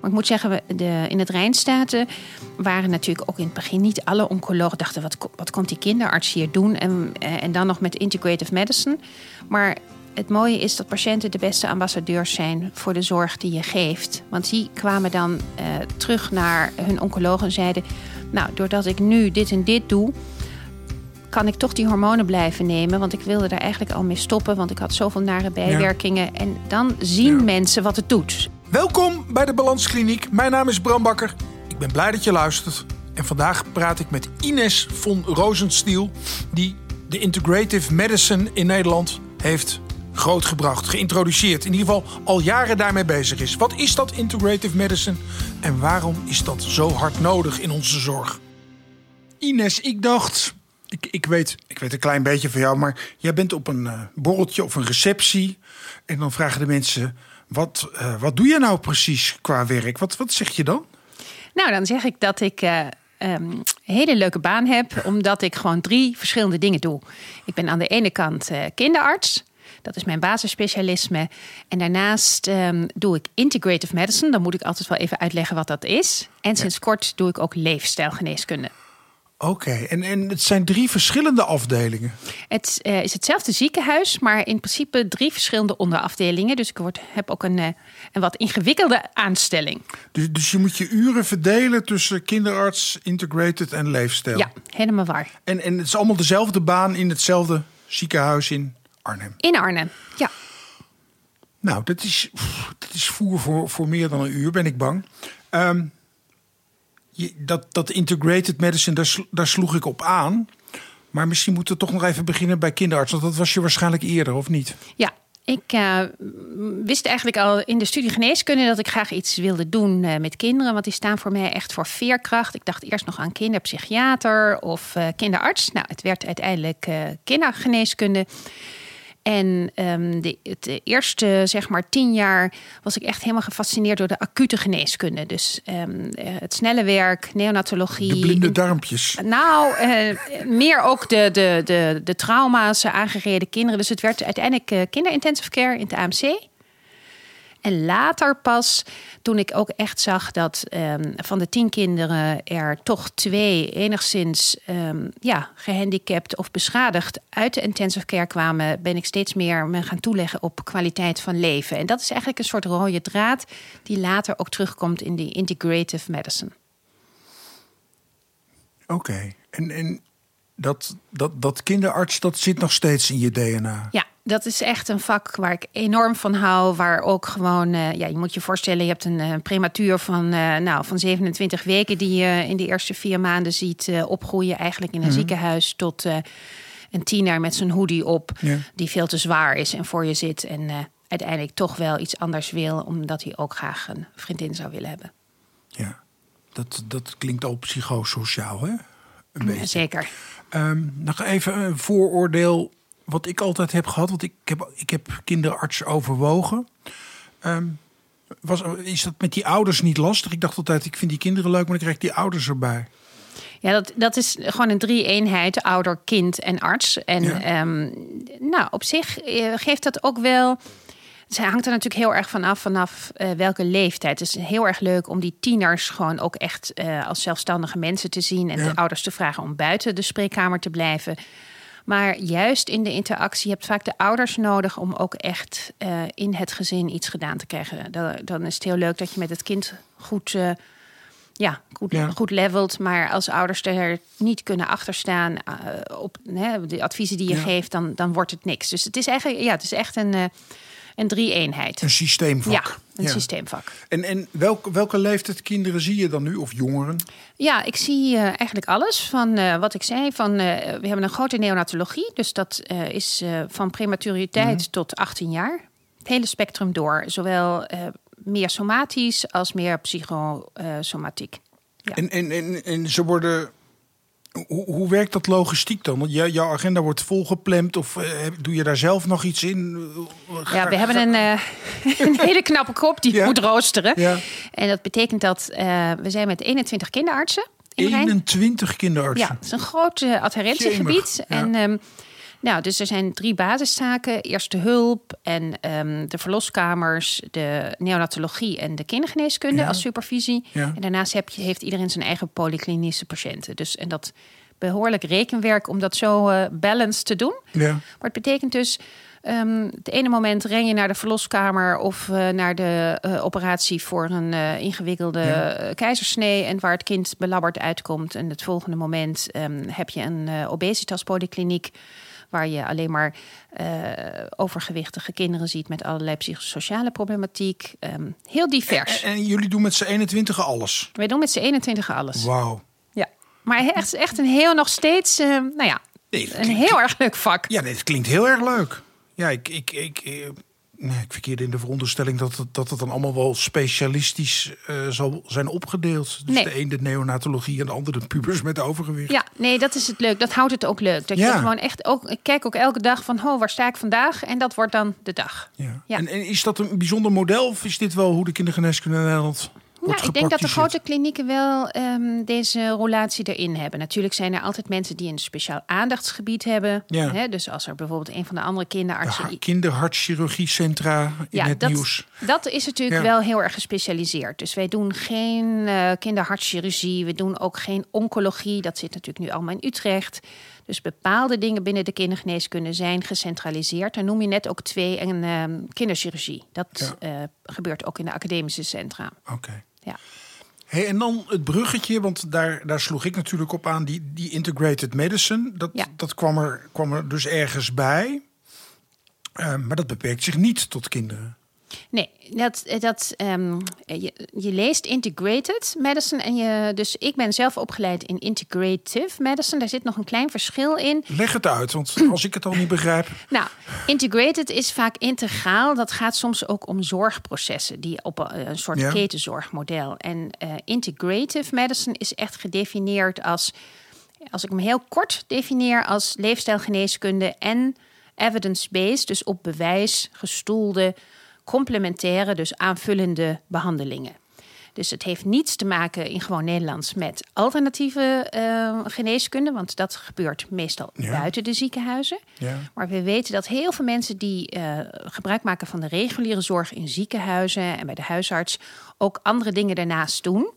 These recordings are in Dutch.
Maar ik moet zeggen, de, in het Rijnstaten waren natuurlijk ook in het begin niet alle oncologen dachten: wat, wat komt die kinderarts hier doen? En, eh, en dan nog met integrative medicine. Maar het mooie is dat patiënten de beste ambassadeurs zijn voor de zorg die je geeft. Want die kwamen dan eh, terug naar hun oncoloog en zeiden: Nou, doordat ik nu dit en dit doe, kan ik toch die hormonen blijven nemen. Want ik wilde daar eigenlijk al mee stoppen, want ik had zoveel nare bijwerkingen. En dan zien Ja. mensen wat het doet. Welkom bij de Balanskliniek. Mijn naam is Bram Bakker. Ik ben blij dat je luistert. En vandaag praat ik met Ines von Rosenstiel, die de integrative medicine in Nederland heeft grootgebracht, geïntroduceerd. In ieder geval al jaren daarmee bezig is. Wat is dat integrative medicine en waarom is dat zo hard nodig in onze zorg? Ines, ik dacht, ik, ik, weet, ik weet een klein beetje van jou, maar jij bent op een eh, borreltje of een receptie. En dan vragen de mensen: wat, eh, wat doe je nou precies qua werk? Wat, wat zeg je dan? Nou, dan zeg ik dat ik eh, ehm, een hele leuke baan heb, omdat ik gewoon drie verschillende dingen doe. Ik ben aan de ene kant eh, kinderarts. Dat is mijn basisspecialisme. En daarnaast ehm, doe ik integrative medicine. Dan moet ik altijd wel even uitleggen wat dat is. En sinds kort doe ik ook leefstijlgeneeskunde. Oké, en, en het zijn drie verschillende afdelingen. Het eh, is hetzelfde ziekenhuis, maar in principe drie verschillende onderafdelingen. Dus ik word, heb ook een, eh, een wat ingewikkelde aanstelling. Dus, dus je moet je uren verdelen tussen kinderarts, integrated en leefstijl. Ja, helemaal waar. En, en het is allemaal dezelfde baan in hetzelfde ziekenhuis in Arnhem. In Arnhem. Ja. Nou, dat is, dat is voer voor, voor meer dan een uur, ben ik bang. Ehm, dat, dat integrated medicine, daar, daar sloeg ik op aan. Maar misschien moeten we toch nog even beginnen bij kinderarts. Want dat was je waarschijnlijk eerder, of niet? Ja, ik eh, wist eigenlijk al in de studie geneeskunde dat ik graag iets wilde doen eh, met kinderen. Want die staan voor mij echt voor veerkracht. Ik dacht eerst nog aan kinderpsychiater of eh, kinderarts. Nou, het werd uiteindelijk kindergeneeskunde. En ehm, de, het eerste, zeg maar, tien jaar was ik echt helemaal gefascineerd door de acute geneeskunde. Dus ehm, eh, het snelle werk, neonatologie. De blinde darmpjes. Nou, eh, meer ook de, de, de, de trauma's, aangereden kinderen. Dus het werd uiteindelijk eh, kinderintensive care in het AMC. En later pas, toen ik ook echt zag dat ehm, van de tien kinderen er toch twee enigszins ehm, ja, gehandicapt of beschadigd uit de intensive care kwamen, ben ik steeds meer me gaan toeleggen op kwaliteit van leven. En dat is eigenlijk een soort rode draad die later ook terugkomt in die integrative medicine. Oké. En, en dat, dat, dat kinderarts, dat zit nog steeds in je DNA. Ja, dat is echt een vak waar ik enorm van hou. Waar ook gewoon, eh, ja, je moet je voorstellen, je hebt een eh, prematuur van, eh, nou, van 27 weken die je in de eerste vier maanden ziet opgroeien, eigenlijk in een ziekenhuis, tot een tiener met zijn hoodie op, Ja. die veel te zwaar is en voor je zit. En uiteindelijk toch wel iets anders wil, omdat hij ook graag een vriendin zou willen hebben. Ja. Dat, dat klinkt al psychosociaal, hè? Een beetje. Zeker. Ehm, nog even een vooroordeel wat ik altijd heb gehad. Want ik heb, ik heb kinderarts overwogen. Ehm, was, is dat met die ouders niet lastig? Ik dacht altijd, ik vind die kinderen leuk, maar dan krijg ik die ouders erbij. Ja, dat, dat is gewoon een drie-eenheid, ouder, kind en arts. En Ja. ehm, nou, op zich eh, geeft dat ook wel... Het hangt er natuurlijk heel erg vanaf vanaf eh, welke leeftijd. Het is heel erg leuk om die tieners gewoon ook echt eh, als zelfstandige mensen te zien... en Ja. de ouders te vragen om buiten de spreekkamer te blijven. Maar juist in de interactie, je hebt vaak de ouders nodig... om ook echt eh, in het gezin iets gedaan te krijgen. Dan, dan is het heel leuk dat je met het kind goed... eh, ja, goed, Ja. goed levelt. Maar als ouders er niet kunnen achterstaan eh, op hè, de adviezen die je Ja. geeft, dan, dan wordt het niks. Dus het is eigenlijk, ja, het is echt een, eh, een drie-eenheid. Een systeemvak. Ja, een Ja. systeemvak. En, en welke, welke leeftijd kinderen zie je dan nu? Of jongeren? Ja, ik zie eh, eigenlijk alles van eh, wat ik zei. Van, eh, we hebben een grote neonatologie. Dus dat is van prematuriteit tot 18 jaar. Het hele spectrum door. Zowel meer somatisch als meer psychosomatiek. Ja. En, en, en, en ze worden. Hoe, hoe werkt dat logistiek dan? Want jou- jouw agenda wordt volgepland of eh, doe je daar zelf nog iets in? Ja, we hebben een, eh, een hele knappe kop die Ja. moet roosteren. Ja. En dat betekent dat eh, we zijn met 21 kinderartsen in Rijn. 21 kinderartsen. Ja, het is een groot uh, adherentiegebied. Ja. En ehm, Nou, dus er zijn drie basistaken. Eerste hulp en ehm, de verloskamers, de neonatologie en de kindergeneeskunde Ja. als supervisie. Ja. En daarnaast heb je, heeft iedereen zijn eigen polyklinische patiënten. Dus, en dat behoorlijk rekenwerk om dat zo eh balanced te doen. Ja. Maar het betekent dus, ehm het ene moment ren je naar de verloskamer of eh, naar de eh, operatie voor een ingewikkelde Ja. keizersnee en waar het kind belabberd uitkomt. En het volgende moment ehm, heb je een eh obesitaspolykliniek waar je alleen maar eh, overgewichtige kinderen ziet met allerlei psychosociale problematiek. Ehm, heel divers. En, en jullie doen met z'n 21 alles. Wij doen met z'n 21 alles. Wauw. Ja. Maar echt, echt een heel nog steeds, eh, nou ja, Nee, een klinkt- heel erg leuk vak. Ja, het klinkt heel erg leuk. Ja, ik, ik, ik, eh, nee, ik verkeerde in de veronderstelling dat het, dat het dan allemaal wel specialistisch eh, zal zijn opgedeeld. Dus Nee. de een de neonatologie en de ander de pubers met overgewicht. Ja, nee, dat is het leuk. Dat houdt het ook leuk. Dat Ja. je gewoon echt ook. Ik kijk ook elke dag van, oh, waar sta ik vandaag? En dat wordt dan de dag. Ja. Ja. En, en is dat een bijzonder model of is dit wel hoe de kindergeneeskunde in Nederland wordt Nou, ik denk dat de grote klinieken wel ehm, deze roulatie erin hebben. Natuurlijk zijn er altijd mensen die een speciaal aandachtsgebied hebben. Ja. Hè, dus als er bijvoorbeeld een van de andere De kinderartsen. ha- kinderhartchirurgiecentra in ja, het dat, nieuws. dat is natuurlijk Ja. wel heel erg gespecialiseerd. Dus wij doen geen eh kinderhartchirurgie. We doen ook geen oncologie. Dat zit natuurlijk nu allemaal in Utrecht. Dus bepaalde dingen binnen de kindergeneeskunde zijn gecentraliseerd. Dan noem je net ook twee en ehm, kinderchirurgie. Dat eh, gebeurt ook in de academische centra. Oké. Ja. Hey, en dan het bruggetje, want daar, daar sloeg ik natuurlijk op aan, die, die integrated medicine. Dat, Ja. dat kwam, er, kwam er dus ergens bij. Eh, maar dat beperkt zich niet tot kinderen. Nee, dat, dat, ehm, je, je leest integrated medicine. En je, dus ik ben zelf opgeleid in integrative medicine. Daar zit nog een klein verschil in. Leg het uit, want als ik het al niet begrijp. Nou, integrated is vaak integraal. Dat gaat soms ook om zorgprocessen die op een, een soort Ja. ketenzorgmodel. En eh, integrative medicine is echt gedefinieerd als, als ik hem heel kort definieer, als leefstijlgeneeskunde en evidence-based, dus op bewijs gestoelde, complementaire, dus aanvullende behandelingen. Dus het heeft niets te maken in gewoon Nederlands met alternatieve eh, geneeskunde, want dat gebeurt meestal Ja. buiten de ziekenhuizen. Ja. Maar we weten dat heel veel mensen die eh, gebruik maken van de reguliere zorg in ziekenhuizen en bij de huisarts ook andere dingen daarnaast doen.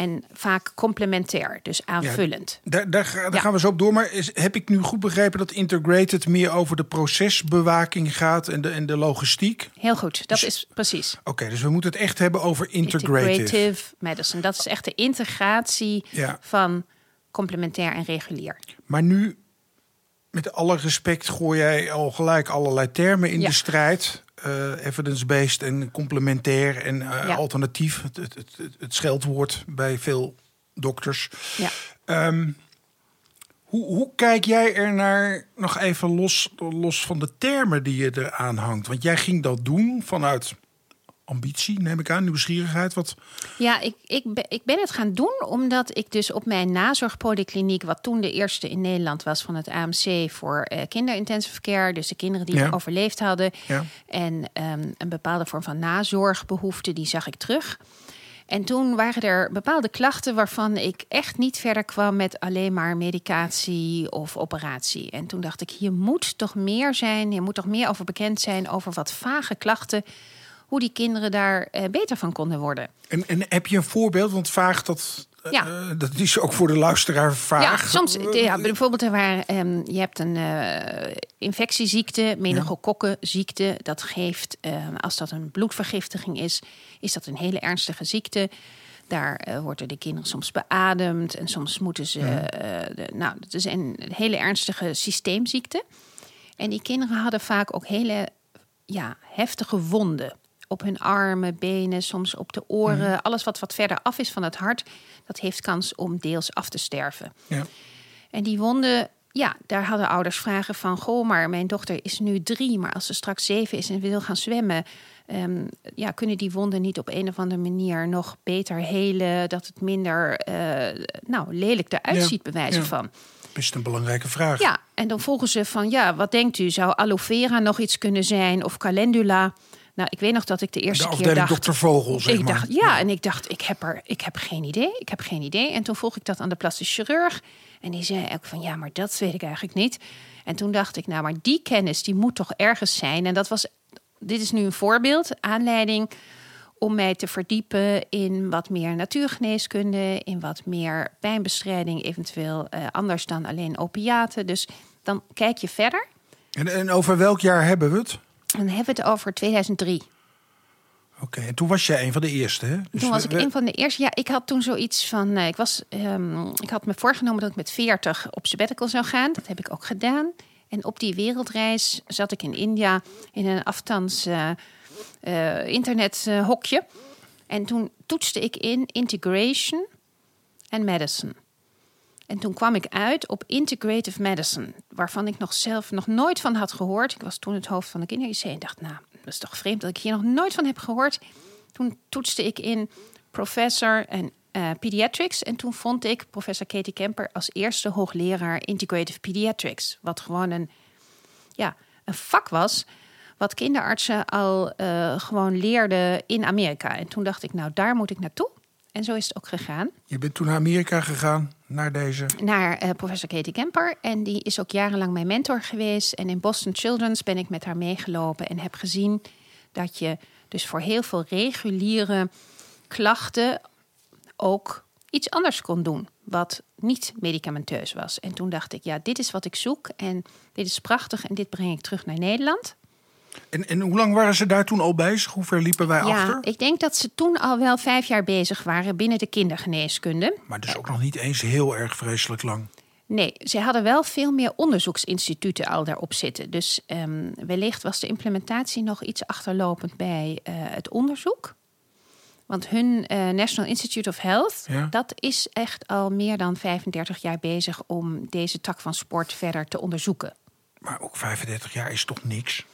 En vaak complementair, dus aanvullend. Daar, daar, ga- daar Ja. gaan we zo op door. Maar is, heb ik nu goed begrepen dat integrated meer over de procesbewaking gaat en de, en de logistiek? Heel goed, dat Dus- is precies. Oké, dus we moeten het echt hebben over integrative. Integrative medicine. Dat is echt de integratie Ja. van complementair en regulier. Maar nu, met alle respect, gooi jij al gelijk allerlei termen in de strijd. Eh, evidence-based en complementair en eh, Ja. alternatief. Het, het, het, het scheldwoord bij veel dokters. Ja. Ehm, hoe, hoe kijk jij er naar, nog even los, los van de termen die je eraan hangt? Want jij ging dat doen vanuit ambitie, neem ik aan, nieuwsgierigheid. Wat, Ja, ik, ik, ben, ik ben het gaan doen omdat ik dus op mijn nazorgpolykliniek, wat toen de eerste in Nederland was van het AMC voor eh kinderintensive care, dus de kinderen die Ja. overleefd hadden, Ja. en ehm, een bepaalde vorm van nazorgbehoefte, die zag ik terug. En toen waren er bepaalde klachten waarvan ik echt niet verder kwam met alleen maar medicatie of operatie. En toen dacht ik, hier moet toch meer zijn, hier moet toch meer over bekend zijn over wat vage klachten, hoe die kinderen daar eh, beter van konden worden. en, en heb je een voorbeeld? Want vaag, dat, eh, Ja. dat is ook voor de luisteraar vaag. Ja, soms. Ja, bijvoorbeeld, er waren, ehm, je hebt een eh, infectieziekte, meningokokkenziekte. Dat geeft, ehm, als dat een bloedvergiftiging is, is dat een hele ernstige ziekte. Daar eh, worden de kinderen soms beademd en soms moeten ze. eh, de, nou, dat is een hele ernstige systeemziekte. En die kinderen hadden vaak ook hele ja, heftige wonden. Op hun armen, benen, soms op de oren. Alles wat wat verder af is van het hart, dat heeft kans om deels af te sterven. Ja. En die wonden, ja, daar hadden ouders vragen van... goh, maar mijn dochter is nu drie, maar als ze straks zeven is en wil gaan zwemmen... ehm, ja, kunnen die wonden niet op een of andere manier nog beter helen... dat het minder eh, nou, lelijk eruit Ja, ziet, bij wijze ja. van. Best een belangrijke vraag. Ja, en dan volgen ze van, ja, wat denkt u? Zou aloe vera nog iets kunnen zijn of calendula? Nou, ik weet nog dat ik de de eerste keer dacht... dokter Vogel, zeg ik maar. dacht, ja, en ik dacht, ik heb, er, ik heb geen idee. Ik heb geen idee. En toen vroeg ik dat aan de plastisch chirurg. En die zei ook van ja, maar dat weet ik eigenlijk niet. En toen dacht ik, nou, maar die kennis die moet toch ergens zijn. En dat was, dit is nu een voorbeeld, aanleiding om mij te verdiepen in wat meer natuurgeneeskunde, in wat meer pijnbestrijding, eventueel uh, anders dan alleen opiaten. Dus dan kijk je verder. En, en over welk jaar hebben we het? Dan hebben we het over 2003. Oké, en toen was jij een van de eerste, hè? Dus toen was ik een van de eerste. Ja, ik had toen zoiets van. Uh, ik, was, um, ik had me voorgenomen dat ik met 40 op sabbatical zou gaan. Dat heb ik ook gedaan. En op die wereldreis zat ik in India in een aftans uh, uh, internethokje. en toen toetste ik in integration en medicine. En toen kwam ik uit op integrative medicine, waarvan ik nog zelf nog nooit van had gehoord. Ik was toen het hoofd van de kinder en dacht, nou, dat is toch vreemd dat ik hier nog nooit van heb gehoord. Toen toetste ik in professor en uh, pediatrics. En toen vond ik professor Katie Kemper als eerste hoogleraar integrative pediatrics. Wat gewoon een, ja, een vak was wat kinderartsen al uh, gewoon leerden in Amerika. En toen dacht ik, nou daar moet ik naartoe. En zo is het ook gegaan. Je bent toen naar Amerika gegaan, naar deze? Naar uh, professor Katie Kemper. En die is ook jarenlang mijn mentor geweest. En in Boston Children's ben ik met haar meegelopen en heb gezien dat je dus voor heel veel reguliere klachten ook iets anders kon doen. Wat niet medicamenteus was. En toen dacht ik, ja, dit is wat ik zoek. En dit is prachtig. En dit breng ik terug naar Nederland. En, en hoe lang waren ze daar toen al bezig? Hoe ver liepen wij ja, achter? Ik denk dat ze toen al wel vijf jaar bezig waren binnen de kindergeneeskunde. Maar dus ook nog niet eens heel erg vreselijk lang. Nee, ze hadden wel veel meer onderzoeksinstituten al daarop zitten. Dus um, wellicht was de implementatie nog iets achterlopend bij uh, het onderzoek. Want hun uh, National Institute of Health, ja. dat is echt al meer dan 35 jaar bezig om deze tak van sport verder te onderzoeken. Maar ook 35 jaar is toch niks?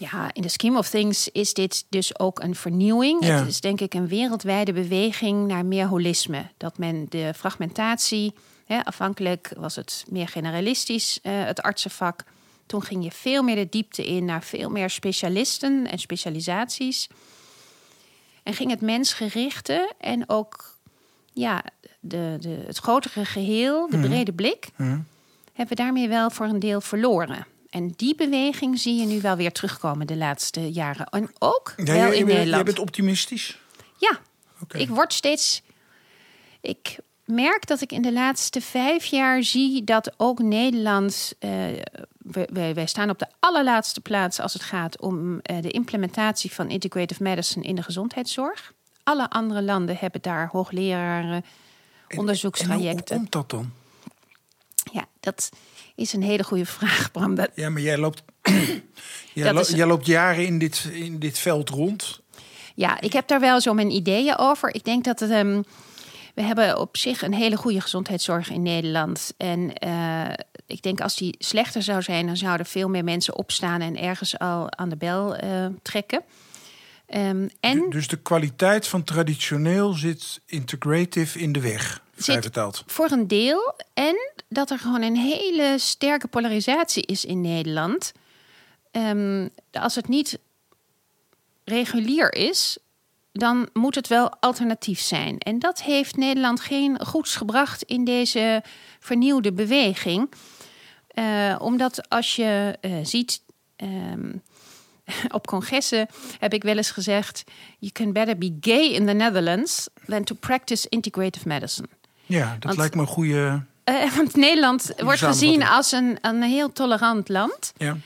Ja, in de scheme of things is dit dus ook een vernieuwing. Ja. Het is denk ik een wereldwijde beweging naar meer holisme. Dat men de fragmentatie, hè, afhankelijk was het meer generalistisch, uh, het artsenvak. Toen ging je veel meer de diepte in naar veel meer specialisten en specialisaties. En ging het mensgerichte en ook ja, de, de, het grotere geheel, de Mhm. brede blik, Hm. hebben we daarmee wel voor een deel verloren. En die beweging zie je nu wel weer terugkomen de laatste jaren. En ook Ja, wel jij, in Nederland. jij bent optimistisch? Ja, ik word steeds. Ik merk dat ik in de laatste vijf jaar zie dat ook Nederland. we- wij, wij staan op de allerlaatste plaats als het gaat om eh, de implementatie van integrative medicine in de gezondheidszorg. Alle andere landen hebben daar hoogleraren, En hoe onderzoekstrajecten. komt dat dan? Ja, dat is een hele goede vraag, Bram. Dat, Ja, maar jij loopt, jij, Dat lo- is- jij loopt jaren in dit, in dit veld rond. Ja, ik heb daar wel zo mijn ideeën over. Ik denk dat het. ehm, we hebben op zich een hele goede gezondheidszorg in Nederland. En eh, ik denk als die slechter zou zijn, dan zouden veel meer mensen opstaan en ergens al aan de bel eh, trekken. Ehm, en Du- Dus de kwaliteit van traditioneel zit integrative in de weg, vrij vertaald. voor een deel. En dat er gewoon een hele sterke polarisatie is in Nederland. Ehm, als het niet regulier is, dan moet het wel alternatief zijn. En dat heeft Nederland geen goeds gebracht in deze vernieuwde beweging. Eh, omdat als je eh, ziet. ehm, op congressen heb ik wel eens gezegd: You can better be gay in the Netherlands than to practice integrative medicine. Ja, dat Want- lijkt me een goede... Eh, want Nederland wordt gezien als een, een heel tolerant land. Ja.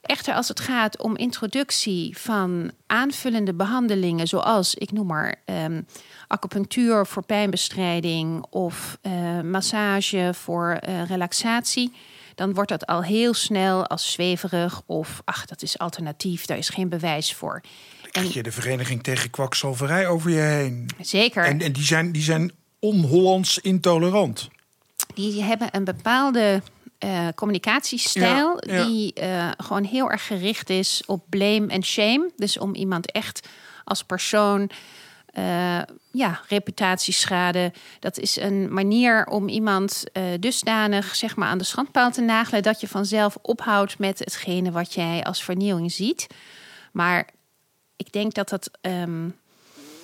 Echter, als het gaat om introductie van aanvullende behandelingen, zoals ik noem maar ehm, acupunctuur voor pijnbestrijding of eh, massage voor eh, relaxatie, dan wordt dat al heel snel als zweverig of ach, dat is alternatief, daar is geen bewijs voor. Dan krijg je de Vereniging tegen Kwakzalverij over je heen. Zeker. En, en die zijn, die zijn on-Hollands intolerant. Die hebben een bepaalde eh, communicatiestijl Ja, ja. die eh, gewoon heel erg gericht is op blame en shame. Dus om iemand echt als persoon eh, ja, reputatieschade. Dat is een manier om iemand dusdanig zeg maar, aan de schandpaal te nagelen dat je vanzelf ophoudt met hetgene wat jij als vernieuwing ziet. Maar ik denk dat dat. ehm,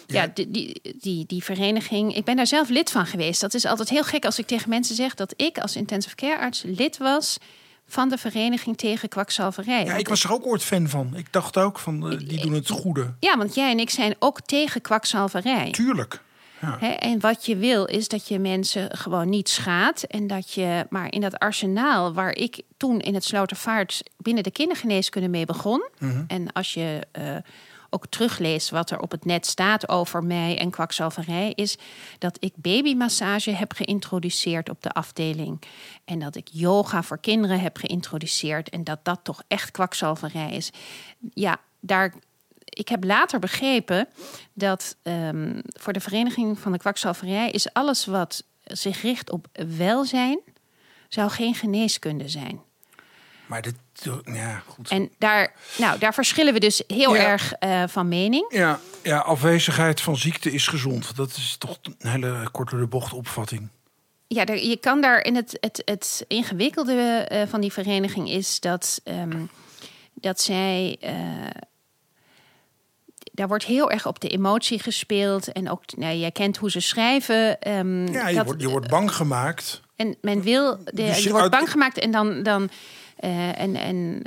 ja, die, die, die, die vereniging, ik ben daar zelf lid van geweest. Dat is altijd heel gek als ik tegen mensen zeg dat ik als intensive care arts lid was van de vereniging tegen kwakzalverij. Ja, ik was er ook ooit fan van. Ik dacht ook van, uh, die doen het goede. Ja, want jij en ik zijn ook tegen kwakzalverij. Tuurlijk. Ja. en wat je wil is dat je mensen gewoon niet schaadt. En dat je, maar in dat arsenaal waar ik toen in het Slotervaart binnen de kindergeneeskunde mee begon. Mhm. En als je uh, ook terugleest wat er op het net staat over mij en kwakzalverij, is dat ik babymassage heb geïntroduceerd op de afdeling. En dat ik yoga voor kinderen heb geïntroduceerd. En dat dat toch echt kwakzalverij is. Ja, daar ik heb later begrepen dat um, voor de Vereniging van de Kwakzalverij is alles wat zich richt op welzijn, zou geen geneeskunde zijn. Maar dit, ja, goed. En daar, nou, daar verschillen we dus heel Ja. erg eh, van mening. Ja, ja, afwezigheid van ziekte is gezond. Dat is toch een hele kort door de bocht opvatting. Ja, er- je kan daar in het, het, het ingewikkelde eh, van die vereniging is dat, ehm, dat zij. eh, daar wordt heel erg op de emotie gespeeld. En ook, nou, jij kent hoe ze schrijven. ehm, Ja, je, dat- wordt, je wordt bang gemaakt. En men wil, de, Dus je wordt bang gemaakt en dan. dan eh, en, en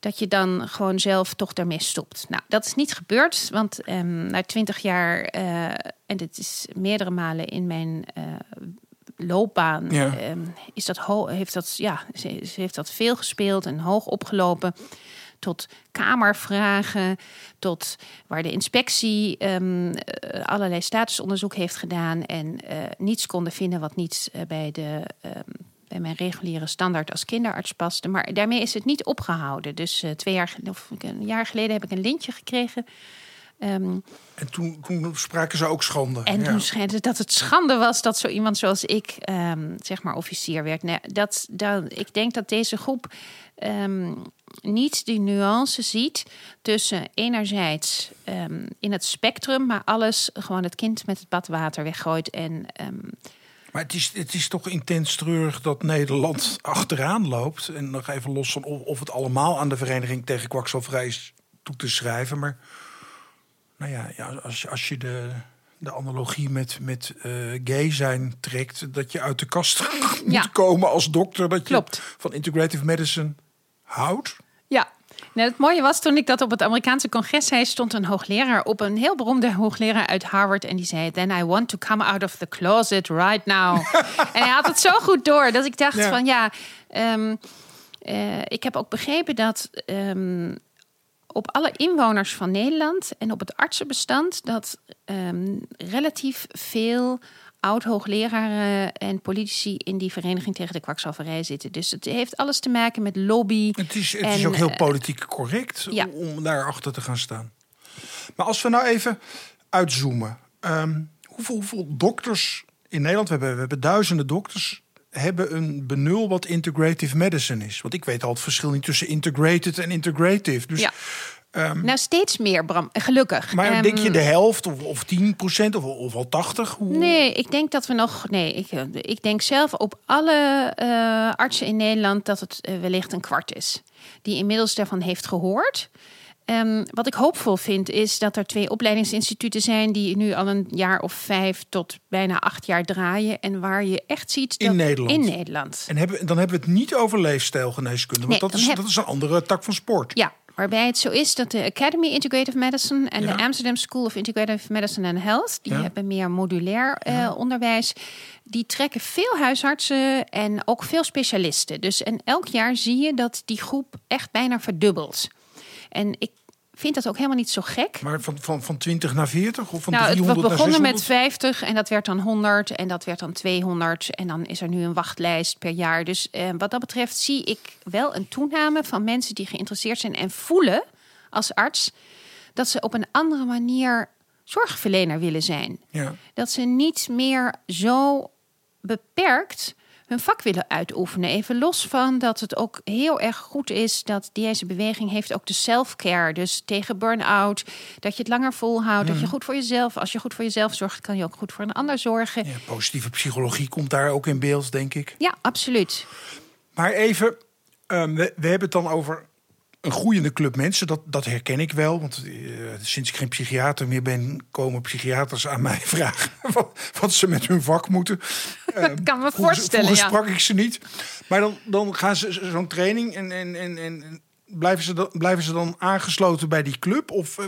dat je dan gewoon zelf toch daarmee stopt. Nou, dat is niet gebeurd, want ehm, na twintig jaar, eh, en dit is meerdere malen in mijn eh, loopbaan, Ja. ehm, is dat heeft dat, ja, ze, ze heeft dat veel gespeeld en hoog opgelopen. Tot kamervragen, tot waar de inspectie ehm, eh, allerlei statusonderzoek heeft gedaan en eh, niets konden vinden wat niet eh, bij de ehm, bij mijn reguliere standaard als kinderarts paste. Maar daarmee is het niet opgehouden. Dus twee jaar, of een jaar geleden heb ik een lintje gekregen. Ehm, En toen, toen spraken ze ook schande. en ja. toen schijnt het dat het schande was dat zo iemand zoals ik, zeg maar, officier werd. Nee, dat, dat, ik denk dat deze groep niet die nuance ziet tussen enerzijds ehm, in het spectrum, maar alles gewoon het kind met het badwater weggooit. En ehm, Maar het is, het is toch intens treurig dat Nederland achteraan loopt. En nog even los van of, of het allemaal aan de Vereniging tegen Kwakzalverij is toe te schrijven. Maar nou ja, ja als, je- als je de, de analogie met, met eh, gay zijn trekt... dat je uit de kast moet komen als dokter. Dat je Klopt. van integrative medicine houdt. Ja. Nou, het mooie was toen ik dat op het Amerikaanse congres zei, stond een hoogleraar op, een heel beroemde hoogleraar uit Harvard. En die zei: Then I want to come out of the closet right now. en hij had het zo goed door dat ik dacht: Ja. van ja, ehm, eh, ik heb ook begrepen dat. ehm, op alle inwoners van Nederland en op het artsenbestand dat ehm, relatief veel oud-hoogleraren en politici in die vereniging tegen de kwakzalverij zitten. Dus het heeft alles te maken met lobby. Het is, het is ook heel eh, politiek correct ja. om daarachter te gaan staan. Maar als we nou even uitzoomen. ehm, hoeveel, hoeveel dokters in Nederland, we hebben, we hebben duizenden dokters... hebben een benul wat integrative medicine is. Want ik weet al het verschil niet tussen integrated en integrative. Dus, Ja. Nou, steeds meer, Bram. Gelukkig. Maar Ehm, denk je de helft of, of 10 procent of, of al 80? Hoe... Nee, ik denk dat we nog. Nee, ik, eh, ik denk zelf op alle eh, artsen in Nederland dat het eh, wellicht een kwart is. Die inmiddels daarvan heeft gehoord. Ehm, wat ik hoopvol vind, is dat er twee opleidingsinstituten zijn die nu al een jaar of vijf tot bijna acht jaar draaien. En waar je echt ziet dat In Nederland. In Nederland. En hebben, dan hebben we het niet over leefstijlgeneeskunde. Want Nee, dat, is, heb- dat is een andere tak van sport. Ja, waarbij het zo is dat de Academy Integrative Medicine en Ja. de Amsterdam School of Integrative Medicine and Health, die Ja. hebben meer modulair eh, onderwijs. Die trekken veel huisartsen en ook veel specialisten. Dus en elk jaar zie je dat die groep echt bijna verdubbelt. En ik vind dat ook helemaal niet zo gek. Maar van, van, van 20 naar 40? Of van Nou, het, we 300 begonnen 600? met 50 en dat werd dan 100 en dat werd dan 200. En dan is er nu een wachtlijst per jaar. Dus eh, wat dat betreft zie ik wel een toename van mensen die geïnteresseerd zijn en voelen als arts dat ze op een andere manier zorgverlener willen zijn. Ja. Dat ze niet meer zo beperkt hun vak willen uitoefenen. Even los van dat het ook heel erg goed is dat deze beweging heeft ook de self-care. Dus tegen burn-out, dat je het langer volhoudt, dat je goed voor jezelf, als je goed voor jezelf zorgt, kan je ook goed voor een ander zorgen. Ja, positieve psychologie komt daar ook in beeld, denk ik. Ja, absoluut. Maar even, ehm, we, we hebben het dan over een groeiende club mensen. Dat, dat herken ik wel. Want eh, sinds ik geen psychiater meer ben, komen psychiaters aan mij vragen wat, wat ze met hun vak moeten. Uh, kan me voorstellen. Vroeger sprak ik ze niet. Maar dan, dan gaan ze zo'n training en, en, en, en Blijven ze, dan, blijven ze dan aangesloten bij die club? Of uh,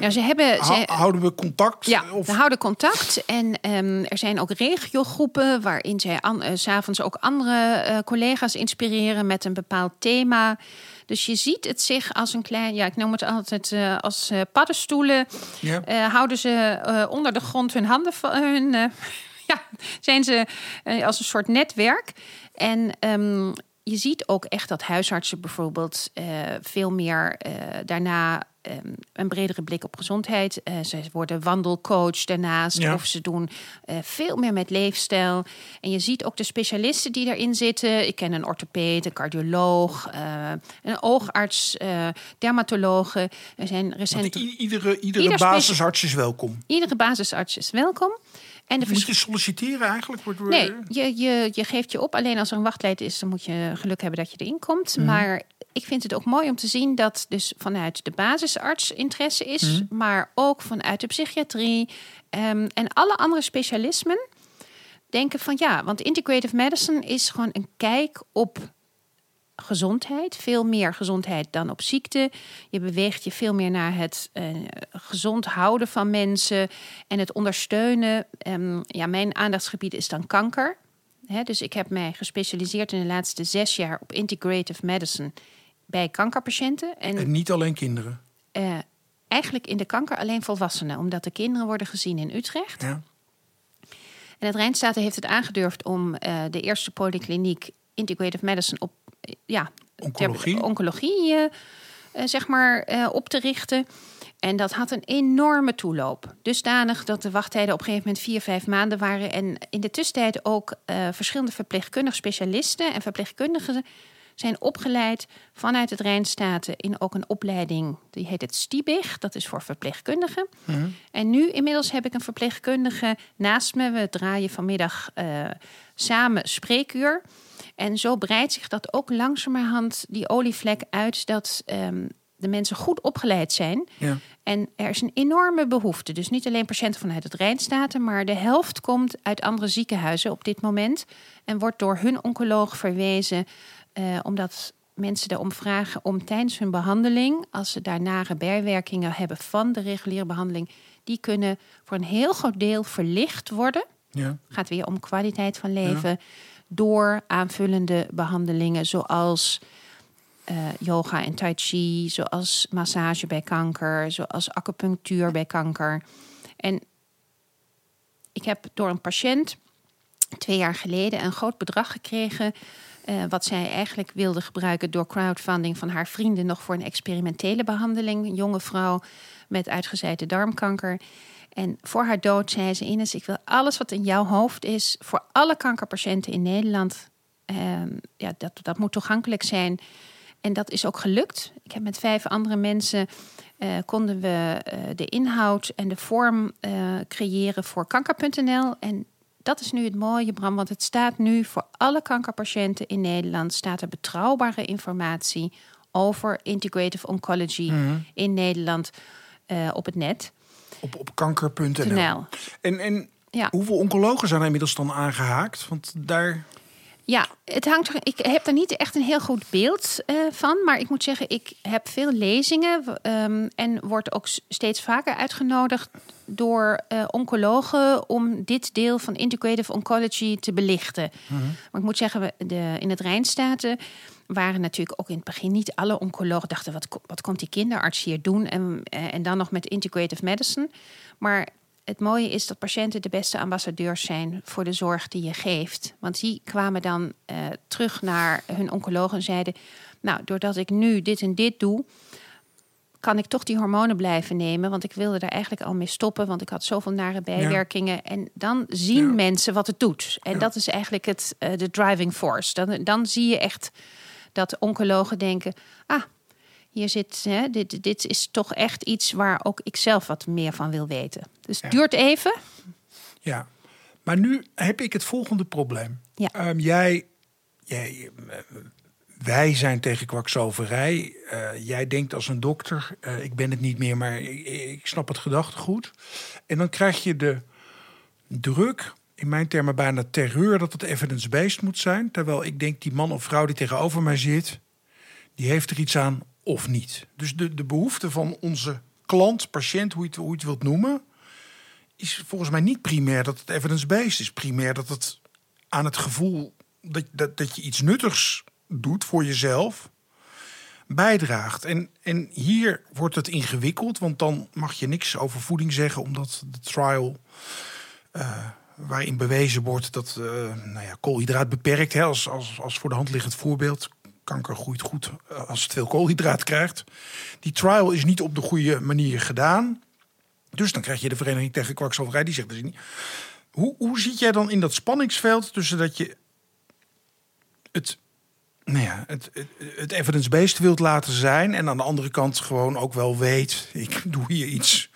ja, ze hebben, ze, houden we contact? Ja, of? we houden contact. En um, er zijn ook regiogroepen waarin zij uh, s'avonds ook andere collega's inspireren met een bepaald thema. Dus je ziet het zich als een klein, ja, ik noem het altijd als paddenstoelen. Ja. houden ze onder de grond hun handen, hun, ja, zijn ze als een soort netwerk. En um, je ziet ook echt dat huisartsen bijvoorbeeld veel meer daarna um, een bredere blik op gezondheid. Uh, ze worden wandelcoach daarnaast. Ja. Of ze doen veel meer met leefstijl. En je ziet ook de specialisten die daarin zitten. Ik ken een orthopeed, een cardioloog, een oogarts, dermatologen. Er zijn recent. iedere iedere basisarts is welkom. Iedere basisarts is welkom. En de moet je solliciteren eigenlijk? Wordt nee, je, je, je geeft je op. Alleen als er een wachtlijst is, dan moet je geluk hebben dat je erin komt. Mhm. Maar ik vind het ook mooi om te zien dat dus vanuit de basisarts interesse is, mhm. maar ook vanuit de psychiatrie um, en alle andere specialismen denken van ja, want integrative medicine is gewoon een kijk op gezondheid, veel meer gezondheid dan op ziekte. Je beweegt je veel meer naar het uh, gezond houden van mensen en het ondersteunen. Um, ja, mijn aandachtsgebied is dan kanker. He, dus ik heb mij gespecialiseerd in de laatste zes jaar op integrative medicine bij kankerpatiënten. En, en niet alleen kinderen? Uh, eigenlijk in de kanker alleen volwassenen, omdat de kinderen worden gezien in Utrecht. Ja. En het Rijnstaten heeft het aangedurfd om uh, de eerste polykliniek integrative medicine op ja, oncologie, oncologie zeg maar, op te richten. En dat had een enorme toeloop. Dusdanig dat de wachttijden op een gegeven moment vier, vijf maanden waren. En in de tussentijd ook verschillende verpleegkundige specialisten en verpleegkundigen zijn opgeleid vanuit het Rijnstaten in ook een opleiding. Die heet het STIBIG, dat is voor verpleegkundigen. Mm En nu inmiddels heb ik een verpleegkundige naast me. We draaien vanmiddag uh, samen spreekuur. En zo breidt zich dat ook langzamerhand die olievlek uit dat um, de mensen goed opgeleid zijn. Ja. En er is een enorme behoefte. Dus niet alleen patiënten vanuit het Rijnstaten, maar de helft komt uit andere ziekenhuizen op dit moment. En wordt door hun oncoloog verwezen, uh, omdat mensen erom vragen om tijdens hun behandeling, als ze daar nare bijwerkingen hebben van de reguliere behandeling, die kunnen voor een heel groot deel verlicht worden. Ja. Gaat weer om kwaliteit van leven. Ja door aanvullende behandelingen zoals uh, yoga en tai chi, zoals massage bij kanker, zoals acupunctuur bij kanker. En ik heb door een patiënt twee jaar geleden een groot bedrag gekregen. Uh, wat zij eigenlijk wilde gebruiken door crowdfunding van haar vrienden nog voor een experimentele behandeling. Een jonge vrouw met uitgezaaide darmkanker. En voor haar dood zei ze: Ines, ik wil alles wat in jouw hoofd is voor alle kankerpatiënten in Nederland. Uh, ja, dat, dat moet toegankelijk zijn. En dat is ook gelukt. Ik heb met vijf andere mensen uh, konden we uh, de inhoud en de vorm creëren voor kanker.nl. En dat is nu het mooie, Bram, want het staat nu voor alle kankerpatiënten in Nederland staat er betrouwbare informatie over integrative oncology mm -hmm. in Nederland op het net op, op kanker.nl. En, en ja. hoeveel oncologen zijn er inmiddels dan aangehaakt? Want daar. Ja, het hangt. Ik heb er niet echt een heel goed beeld uh, van. Maar ik moet zeggen, ik heb veel lezingen. Um, en word ook steeds vaker uitgenodigd door uh, oncologen om dit deel van integrative oncology te belichten. Mm -hmm. Maar ik moet zeggen, de, in het Rijnstaten waren natuurlijk ook in het begin niet alle oncologen dachten: wat, wat komt die kinderarts hier doen? En, eh, en dan nog met integrative medicine. Maar het mooie is dat patiënten de beste ambassadeurs zijn voor de zorg die je geeft. Want die kwamen dan uh, terug naar hun oncoloog en zeiden: Nou, doordat ik nu dit en dit doe, kan ik toch die hormonen blijven nemen? Want ik wilde daar eigenlijk al mee stoppen, want ik had zoveel nare bijwerkingen. Ja. En dan zien ja. mensen wat het doet. En ja. dat is eigenlijk het, uh, de driving force. Dan, dan zie je echt dat oncologen denken: ah, hier zit, hè, dit, dit is toch echt iets waar ook ik zelf wat meer van wil weten. Dus het ja. duurt even. Ja, maar nu heb ik het volgende probleem. Ja. Um, jij, jij uh, wij zijn tegen kwakzalverij. Uh, jij denkt als een dokter, uh, ik ben het niet meer, maar ik, ik, snap het gedachtegoed. En dan krijg je de druk, in mijn termen bijna terreur, dat het evidence-based moet zijn. Terwijl ik denk, die man of vrouw die tegenover mij zit, die heeft er iets aan of niet. Dus de, de behoefte van onze klant, patiënt, hoe je het, wilt noemen, is volgens mij niet primair dat het evidence-based is. Primair dat het aan het gevoel dat, dat, dat je iets nuttigs doet voor jezelf, bijdraagt. En, en hier wordt het ingewikkeld, want dan mag je niks over voeding zeggen, omdat de trial. Uh, waarin bewezen wordt dat uh, nou ja, koolhydraat beperkt, hè, als, als, als voor de hand liggend voorbeeld, kanker groeit goed eh, als het veel koolhydraat krijgt. Die trial is niet op de goede manier gedaan. Dus dan krijg je de Vereniging tegen Kwakzalverij, die zegt dus niet. Hoe, hoe zit jij dan in dat spanningsveld tussen dat je het, nou ja, het, het, het evidence-based wilt laten zijn en aan de andere kant gewoon ook wel weet, ik doe hier iets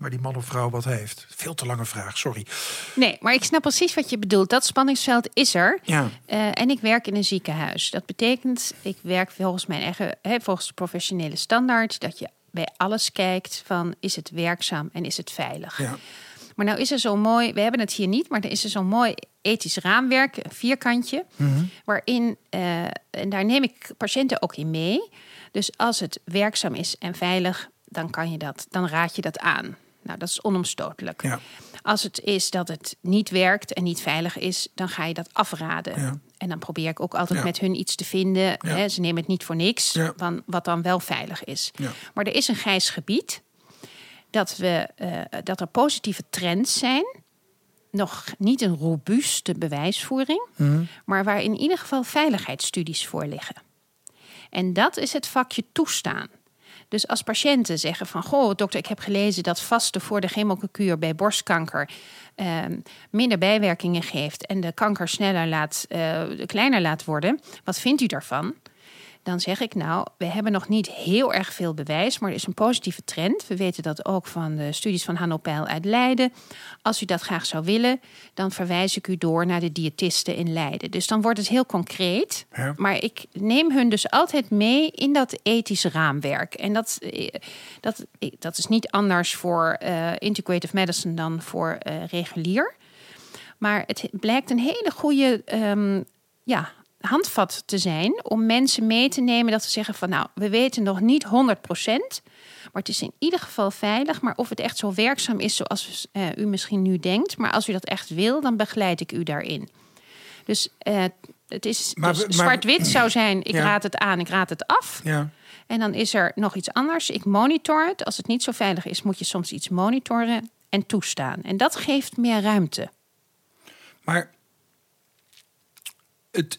waar die man of vrouw wat heeft? Veel te lange vraag, sorry. Nee, maar ik snap precies wat je bedoelt. Dat spanningsveld is er. Ja. Uh, en ik werk in een ziekenhuis. Dat betekent, ik werk volgens mijn eigen, hè, volgens de professionele standaard, dat je bij alles kijkt van is het werkzaam en is het veilig. Ja. Maar nou is er zo mooi, we hebben het hier niet, maar er is er zo'n mooi ethisch raamwerk, een vierkantje, Mhm. waarin, eh, en daar neem ik patiënten ook in mee. Dus als het werkzaam is en veilig, dan kan je dat, dan raad je dat aan. Nou, dat is onomstotelijk. Ja. Als het is dat het niet werkt en niet veilig is, dan ga je dat afraden. Ja. En dan probeer ik ook altijd Ja. met hun iets te vinden. Hè, ze nemen het niet voor niks, van wat dan wel veilig is. Maar er is een grijs gebied dat, we, eh, dat er positieve trends zijn. Nog niet een robuuste bewijsvoering, Mhm. maar waar in ieder geval veiligheidsstudies voor liggen. En dat is het vakje toestaan. Dus als patiënten zeggen van... goh, dokter, ik heb gelezen dat vasten voor de chemokuur bij borstkanker... ehm, minder bijwerkingen geeft en de kanker sneller laat, eh, kleiner laat worden. Wat vindt u daarvan? Dan zeg ik nou, we hebben nog niet heel erg veel bewijs... maar er is een positieve trend. We weten dat ook van de studies van Hanno Peil uit Leiden. Als u dat graag zou willen, dan verwijs ik u door... naar de diëtisten in Leiden. Dus dan wordt het heel concreet... Ja. Maar ik neem hun dus altijd mee in dat ethische raamwerk. En dat, eh, dat, dat is niet anders voor eh, integrative medicine dan voor eh, regulier. Maar het blijkt een hele goede ehm, ja, handvat te zijn om mensen mee te nemen dat ze zeggen van nou, we weten nog niet 100%, maar het is in ieder geval veilig. Maar of het echt zo werkzaam is zoals eh, u misschien nu denkt, maar als u dat echt wil, dan begeleid ik u daarin. Dus eh, het is dus zwart-wit zou zijn, ik Ja. raad het aan, ik raad het af. Ja. En dan is er nog iets anders. Ik monitor het. Als het niet zo veilig is, moet je soms iets monitoren en toestaan. En dat geeft meer ruimte. Maar het,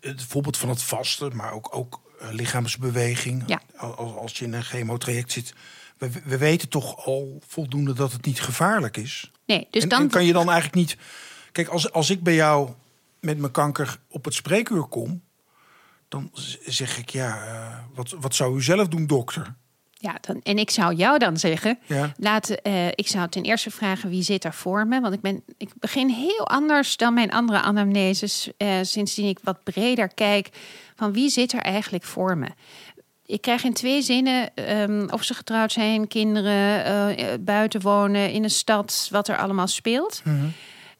het, voorbeeld van het vasten, maar ook, ook eh, lichaamsbeweging. Ja. Als, als je in een chemotraject zit. We, we weten toch al voldoende dat het niet gevaarlijk is. Nee, dus en, dan en kan je dan eigenlijk niet. Kijk, als, als ik bij jou met mijn kanker op het spreekuur kom, dan zeg ik ja, eh, wat, wat zou u zelf doen, dokter? Ja, dan, en ik zou jou dan zeggen, Ja. laat, eh, ik zou ten eerste vragen wie zit er voor me. Want ik, ben, ik begin heel anders dan mijn andere anamneses. eh sindsdien ik wat breder kijk van wie zit er eigenlijk voor me. Ik krijg in twee zinnen ehm, of ze getrouwd zijn, kinderen, eh, buiten wonen, in een stad, wat er allemaal speelt.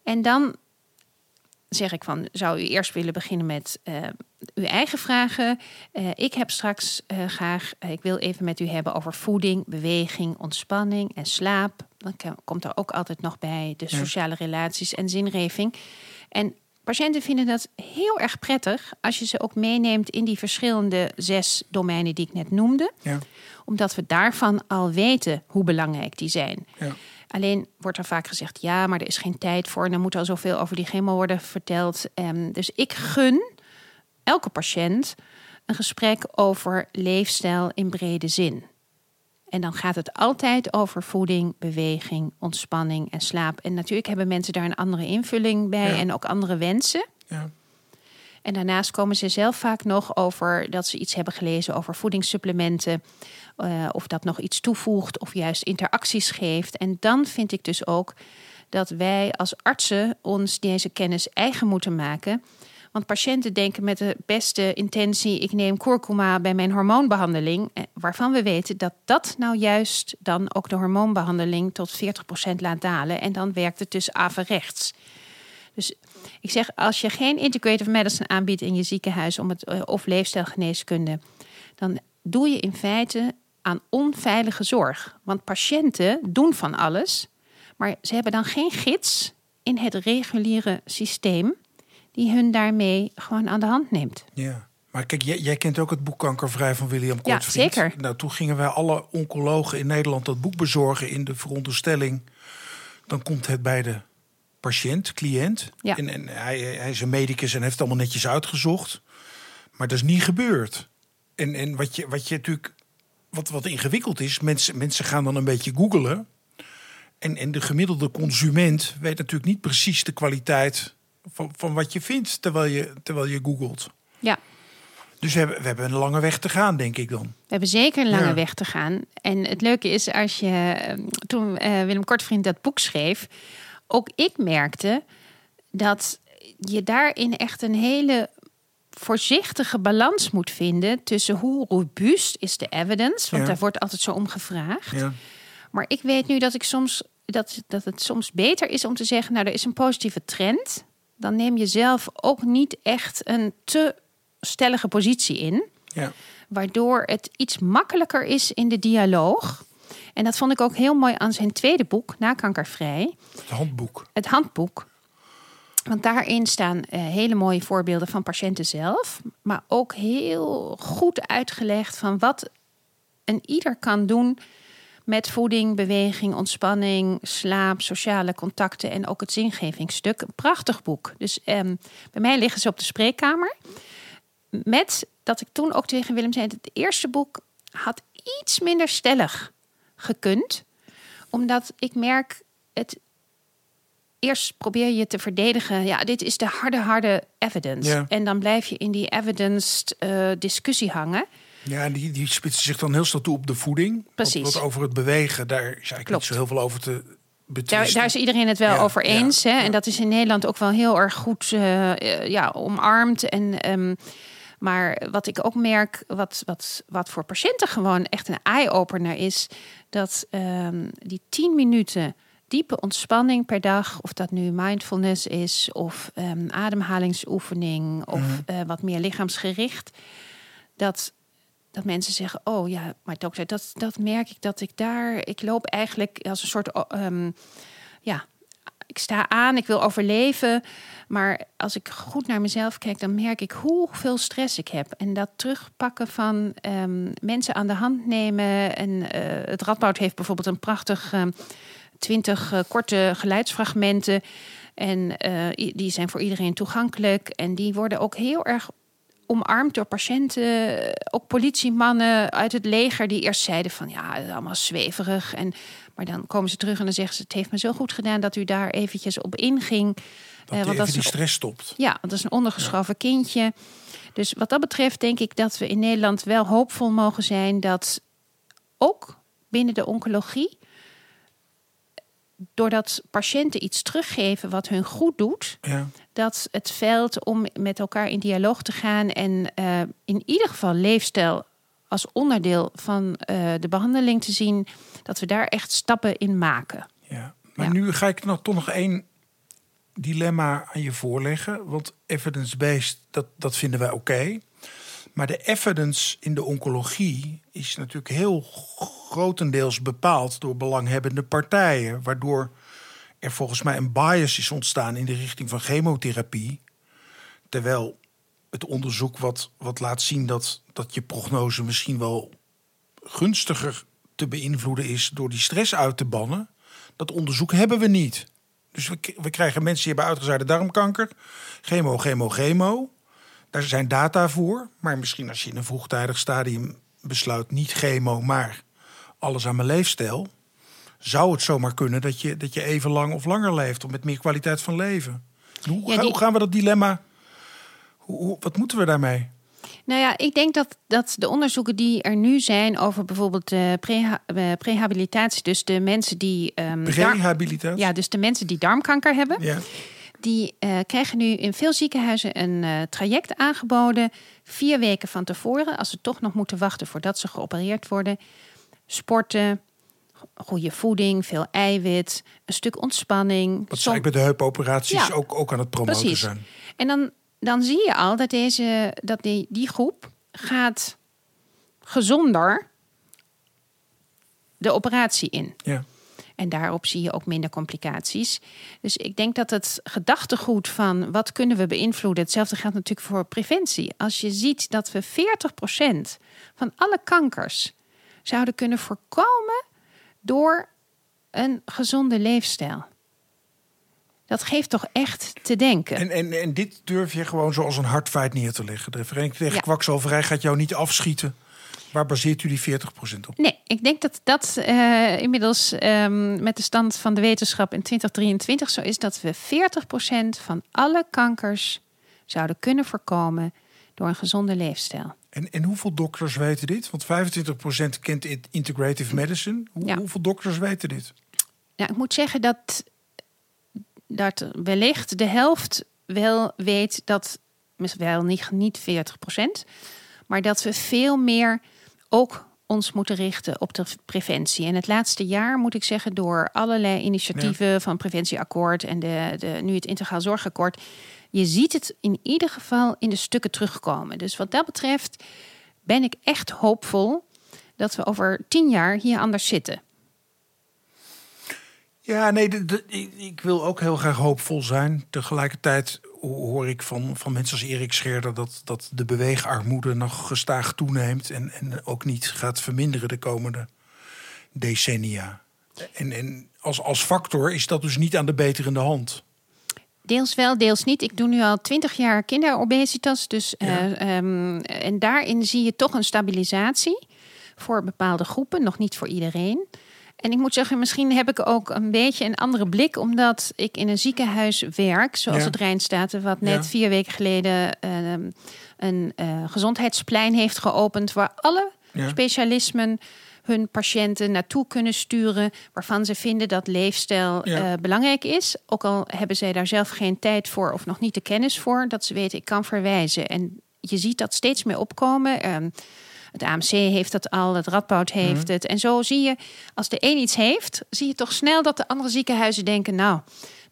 En dan zeg ik van, zou u eerst willen beginnen met eh, uw eigen vragen? Eh, ik heb straks eh, graag, ik wil even met u hebben over voeding, beweging, ontspanning en slaap. Dan komt er ook altijd nog bij de sociale relaties en zinreving. En patiënten vinden dat heel erg prettig als je ze ook meeneemt in die verschillende zes domeinen die ik net noemde. Ja. Omdat we daarvan al weten hoe belangrijk die zijn. Ja. Alleen wordt er vaak gezegd: ja, maar er is geen tijd voor. En er moet al zoveel over die chemo worden verteld. Ehm, dus ik gun elke patiënt een gesprek over leefstijl in brede zin. En dan gaat het altijd over voeding, beweging, ontspanning en slaap. En natuurlijk hebben mensen daar een andere invulling bij Ja. en ook andere wensen. Ja. En daarnaast komen ze zelf vaak nog over dat ze iets hebben gelezen over voedingssupplementen. eh, of dat nog iets toevoegt of juist interacties geeft. En dan vind ik dus ook dat wij als artsen ons deze kennis eigen moeten maken. Want patiënten denken met de beste intentie: ik neem kurkuma bij mijn hormoonbehandeling. eh, Waarvan we weten dat dat nou juist dan ook de hormoonbehandeling tot 40% laat dalen. En dan werkt het dus averechts. Dus ik zeg, als je geen integrative medicine aanbiedt in je ziekenhuis om het, eh, of leefstijlgeneeskunde, dan doe je in feite aan onveilige zorg. Want patiënten doen van alles, maar ze hebben dan geen gids in het reguliere systeem die hun daarmee gewoon aan de hand neemt. Ja. Maar kijk, jij, jij kent ook het boek Kankervrij van William Ja, Kortvriend. zeker. Nou, toen gingen wij alle oncologen in Nederland dat boek bezorgen in de veronderstelling. Dan komt het bij de patiënt, cliënt. Ja. En, en hij, hij is een medicus en heeft het allemaal netjes uitgezocht. Maar dat is niet gebeurd. En, en wat, je, wat je natuurlijk. Wat, wat ingewikkeld is, mensen, mensen gaan dan een beetje googelen. En, en de gemiddelde consument weet natuurlijk niet precies de kwaliteit van, van wat je vindt terwijl je, terwijl je googelt. Ja, Dus we hebben, we hebben een lange weg te gaan, denk ik dan. we hebben zeker een lange Ja. weg te gaan. En het leuke is, als je eh, toen eh, Willem Kortvriend dat boek schreef, ook ik merkte dat je daarin echt een hele voorzichtige balans moet vinden tussen hoe robuust is de evidence, want Ja. daar wordt altijd zo om gevraagd. Ja. Maar ik weet nu dat ik soms dat, dat het soms beter is om te zeggen, nou, er is een positieve trend. Dan neem je zelf ook niet echt een te stellige positie in, Ja. waardoor het iets makkelijker is in de dialoog. En dat vond ik ook heel mooi aan zijn tweede boek, Na Kankervrij, Het handboek. het handboek. Want daarin staan eh, hele mooie voorbeelden van patiënten zelf, maar ook heel goed uitgelegd van wat een ieder kan doen met voeding, beweging, ontspanning, slaap, sociale contacten en ook het zingevingsstuk. Een prachtig boek. Dus ehm, bij mij liggen ze op de spreekkamer. Met dat ik toen ook tegen Willem zei: het eerste boek had iets minder stellig gekund, omdat ik merk het. Eerst probeer je te verdedigen. Ja, dit is de harde, harde evidence. Ja. En dan blijf je in die evidence eh, discussie hangen. Ja, die, die spitsen zich dan heel snel toe op de voeding. Precies. Wat, wat over het bewegen, daar is eigenlijk Klopt. niet zo heel veel over te Daar, betwisten. daar is iedereen het wel Ja, over eens. ja, hè? ja. En dat is in Nederland ook wel heel erg goed eh, eh, ja, omarmd. En, ehm, maar wat ik ook merk, wat, wat, wat voor patiënten gewoon echt een eye-opener is, dat ehm, die 10 minuten diepe ontspanning per dag, of dat nu mindfulness is, of ehm, ademhalingsoefening, of Mhm. eh, wat meer lichaamsgericht, dat dat mensen zeggen: Oh ja, maar dokter, dat, dat merk ik dat ik daar. Ik loop eigenlijk als een soort. ehm, ja, ik sta aan, ik wil overleven. Maar als ik goed naar mezelf kijk, dan merk ik hoeveel stress ik heb. En dat terugpakken van ehm, mensen aan de hand nemen. En eh, het Radboud heeft bijvoorbeeld een prachtig. ehm, twintig eh, korte geluidsfragmenten. En eh, die zijn voor iedereen toegankelijk. En die worden ook heel erg omarmd door patiënten. Ook politiemannen uit het leger die eerst zeiden van ja, allemaal zweverig. En, maar dan komen ze terug en dan zeggen ze... het heeft me zo goed gedaan dat u daar eventjes op inging. dat Eh, want dat is die stress stopt. ja, want dat is een ondergeschoven kindje. Dus wat dat betreft denk ik dat we in Nederland wel hoopvol mogen zijn dat ook binnen de oncologie, doordat patiënten iets teruggeven wat hun goed doet, Ja. dat het veld om met elkaar in dialoog te gaan en eh, in ieder geval leefstijl als onderdeel van eh, de behandeling te zien, dat we daar echt stappen in maken. Ja. Maar Ja. nu ga ik nog, toch nog één dilemma aan je voorleggen. Want evidence-based, dat, dat vinden wij oké. Maar de evidence in de oncologie is natuurlijk heel grotendeels bepaald door belanghebbende partijen. Waardoor er volgens mij een bias is ontstaan in de richting van chemotherapie. Terwijl het onderzoek wat, wat laat zien dat, dat je prognose misschien wel gunstiger te beïnvloeden is door die stress uit te bannen. Dat onderzoek hebben we niet. Dus we, we krijgen mensen die hebben uitgezaaide darmkanker. Chemo, chemo, chemo. Daar zijn data voor. Maar misschien als je in een vroegtijdig stadium besluit niet chemo, maar alles aan mijn leefstijl. Zou het zomaar kunnen dat je, dat je even lang of langer leeft. Of met meer kwaliteit van leven. Hoe, Ja, ga- die- hoe gaan we dat dilemma... Hoe, wat moeten we daarmee? Nou ja, ik denk dat, dat de onderzoeken die er nu zijn over bijvoorbeeld de preha- eh, prehabilitatie, dus de mensen die. ehm, dar- Rehabilitatie? ja, dus de mensen die darmkanker hebben, ja. Die uh, krijgen nu in veel ziekenhuizen een traject aangeboden. Vier weken van tevoren, als ze toch nog moeten wachten voordat ze geopereerd worden. Sporten, goede voeding, veel eiwit, een stuk ontspanning. Wat Som... bij de heupoperaties ja, ook, ook aan het promoten Precies. zijn. En dan, dan zie je al dat, deze, dat die, die groep gaat gezonder de operatie in. Ja. En daarop zie je ook minder complicaties. Dus ik denk dat het gedachtegoed van wat kunnen we beïnvloeden, hetzelfde geldt natuurlijk voor preventie. Als je ziet dat we 40% van alle kankers zouden kunnen voorkomen door een gezonde leefstijl. Dat geeft toch echt te denken. En, en, en dit durf je gewoon zoals een hardfeit neer te leggen. De Vereniging tegen ja. Kwakzalverij gaat jou niet afschieten. Waar baseert u die 40% op? Nee, ik denk dat dat uh, inmiddels um, met de stand van de wetenschap in 2023 zo is dat we 40% van alle kankers zouden kunnen voorkomen door een gezonde leefstijl. En, en hoeveel dokters weten dit? Want 25% kent integrative medicine. Hoe, ja. Hoeveel dokters weten dit? Ja, ik moet zeggen dat, dat wellicht de helft wel weet dat, wel niet, niet 40%, maar dat we veel meer ook ons moeten richten op de preventie. En het laatste jaar moet ik zeggen, door allerlei initiatieven van preventieakkoord en de, de, nu het integraal zorgakkoord, je ziet het in ieder geval in de stukken terugkomen. Dus wat dat betreft ben ik echt hoopvol dat we over tien jaar hier anders zitten. Ja, nee, ik wil ook heel graag hoopvol zijn. Tegelijkertijd hoor ik van, van mensen als Erik Scherder dat, dat de beweegarmoede nog gestaag toeneemt en, en ook niet gaat verminderen de komende decennia. En, en als, als factor is dat dus niet aan de beterende hand. Deels wel, deels niet. Ik doe nu al twintig jaar kinderobesitas. Dus, uh, um, en daarin zie je toch een stabilisatie voor bepaalde groepen, nog niet voor iedereen. En ik moet zeggen, misschien heb ik ook een beetje een andere blik, omdat ik in een ziekenhuis werk, zoals het Rijnstaten, wat net vier weken geleden uh, een uh, gezondheidsplein heeft geopend, waar alle specialismen hun patiënten naartoe kunnen sturen, waarvan ze vinden dat leefstijl uh, belangrijk is. Ook al hebben zij daar zelf geen tijd voor of nog niet de kennis voor, dat ze weten, ik kan verwijzen. En je ziet dat steeds meer opkomen. Het AMC heeft dat al, het Radboud heeft mhm. het. En zo zie je, als de een iets heeft, zie je toch snel dat de andere ziekenhuizen denken, nou,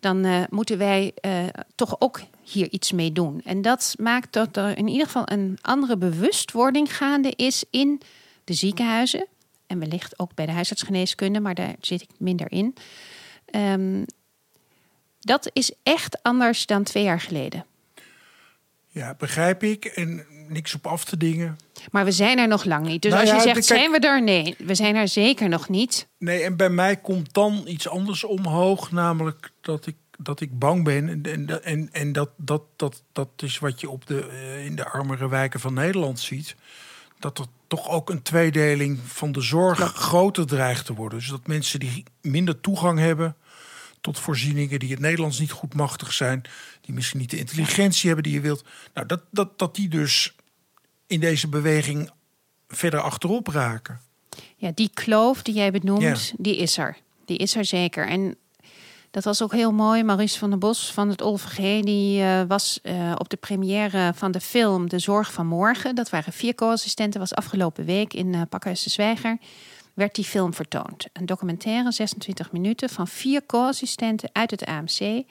dan uh, moeten wij uh, toch ook hier iets mee doen. En dat maakt dat er in ieder geval een andere bewustwording gaande is in de ziekenhuizen. En wellicht ook bij de huisartsgeneeskunde, maar daar zit ik minder in. Um, dat is echt anders dan twee jaar geleden. Ja, begrijp ik. En niks op af te dingen. Maar we zijn er nog lang niet. Dus nou als je zegt, zijn we er? Nee, we zijn er zeker nog niet. Nee, en bij mij komt dan iets anders omhoog. Namelijk dat ik, dat ik bang ben. En, en, en dat, dat, dat, dat is wat je op de, eh, in de armere wijken van Nederland ziet. Dat er toch ook een tweedeling van de zorg groter dreigt te worden. Dus dat mensen die minder toegang hebben tot voorzieningen die het Nederlands niet goed machtig zijn, die misschien niet de intelligentie hebben die je wilt. Nou, dat, dat, dat die dus in deze beweging verder achterop raken. Ja, die kloof die jij benoemt, die is er. Die is er zeker. En dat was ook heel mooi. Maurice van der Bos van het OVG, die uh, was uh, op de première van de film De Zorg van Morgen. Dat waren vier co-assistenten, was afgelopen week in uh, Pakhuis de Zwijger. Werd die film vertoond. Een documentaire, 26 minuten, van vier co-assistenten uit het AMC.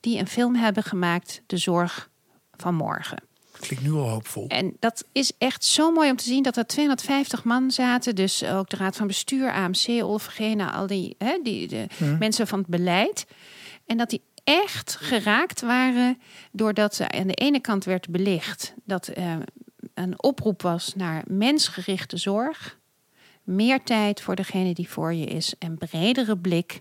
Die een film hebben gemaakt, De Zorg van Morgen. Klinkt nu al hoopvol. En dat is echt zo mooi om te zien dat er 250 man zaten. Dus ook de Raad van Bestuur, AMC, OVG, nou, al die, hè, die de mensen van het beleid. En dat die echt geraakt waren doordat ze aan de ene kant werd belicht dat uh, een oproep was naar mensgerichte zorg. Meer tijd voor degene die voor je is, een bredere blik.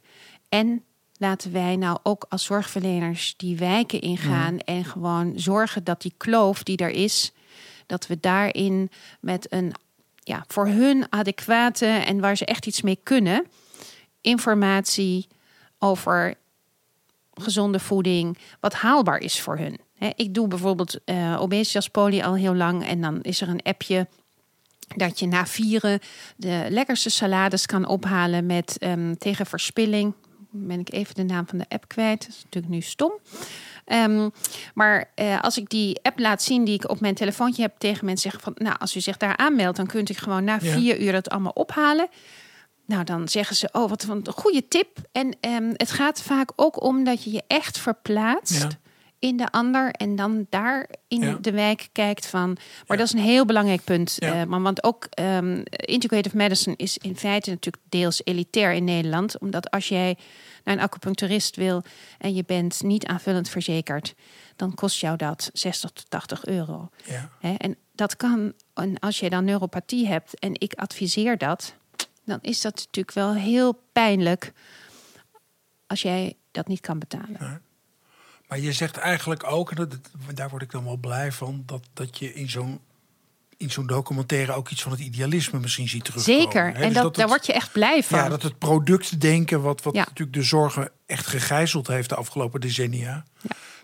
En laten wij nou ook als zorgverleners die wijken ingaan en gewoon zorgen dat die kloof die er is, dat we daarin met een ja, voor hun adequate en waar ze echt iets mee kunnen, informatie over gezonde voeding, wat haalbaar is voor hun. ik doe bijvoorbeeld uh, obesitas poli al heel lang en dan is er een appje dat je na vieren de lekkerste salades kan ophalen met um, tegen verspilling ben ik even de naam van de app kwijt. Dat is natuurlijk nu stom. Ehm, maar eh, als ik die app laat zien die ik op mijn telefoontje heb tegen mensen zeggen van, nou, als u zich daar aanmeldt, dan kunt u gewoon na Ja. vier uur het allemaal ophalen. Nou, dan zeggen ze, oh, wat een goede tip. En ehm, het gaat vaak ook om dat je je echt verplaatst Ja. In de ander en dan daar in Ja. de wijk kijkt van. Maar Ja. dat is een heel belangrijk punt. Ja. eh, maar want ook ehm, integrative medicine is in feite natuurlijk deels elitair in Nederland, omdat als jij naar een acupuncturist wil en je bent niet aanvullend verzekerd, dan kost jou dat 60 tot 80 euro. Ja. Hè? En dat kan, en als je dan neuropathie hebt en ik adviseer dat, dan is dat natuurlijk wel heel pijnlijk als jij dat niet kan betalen. Maar je zegt eigenlijk ook, en dat, daar word ik dan wel blij van, dat, dat je in zo'n in zo'n documentaire ook iets van het idealisme misschien ziet terugkomen. Zeker. Hè? En Dus dat, het- daar word je echt blij van. Ja, dat het productdenken, wat, wat Ja. natuurlijk de zorgen echt gegijzeld heeft de afgelopen decennia,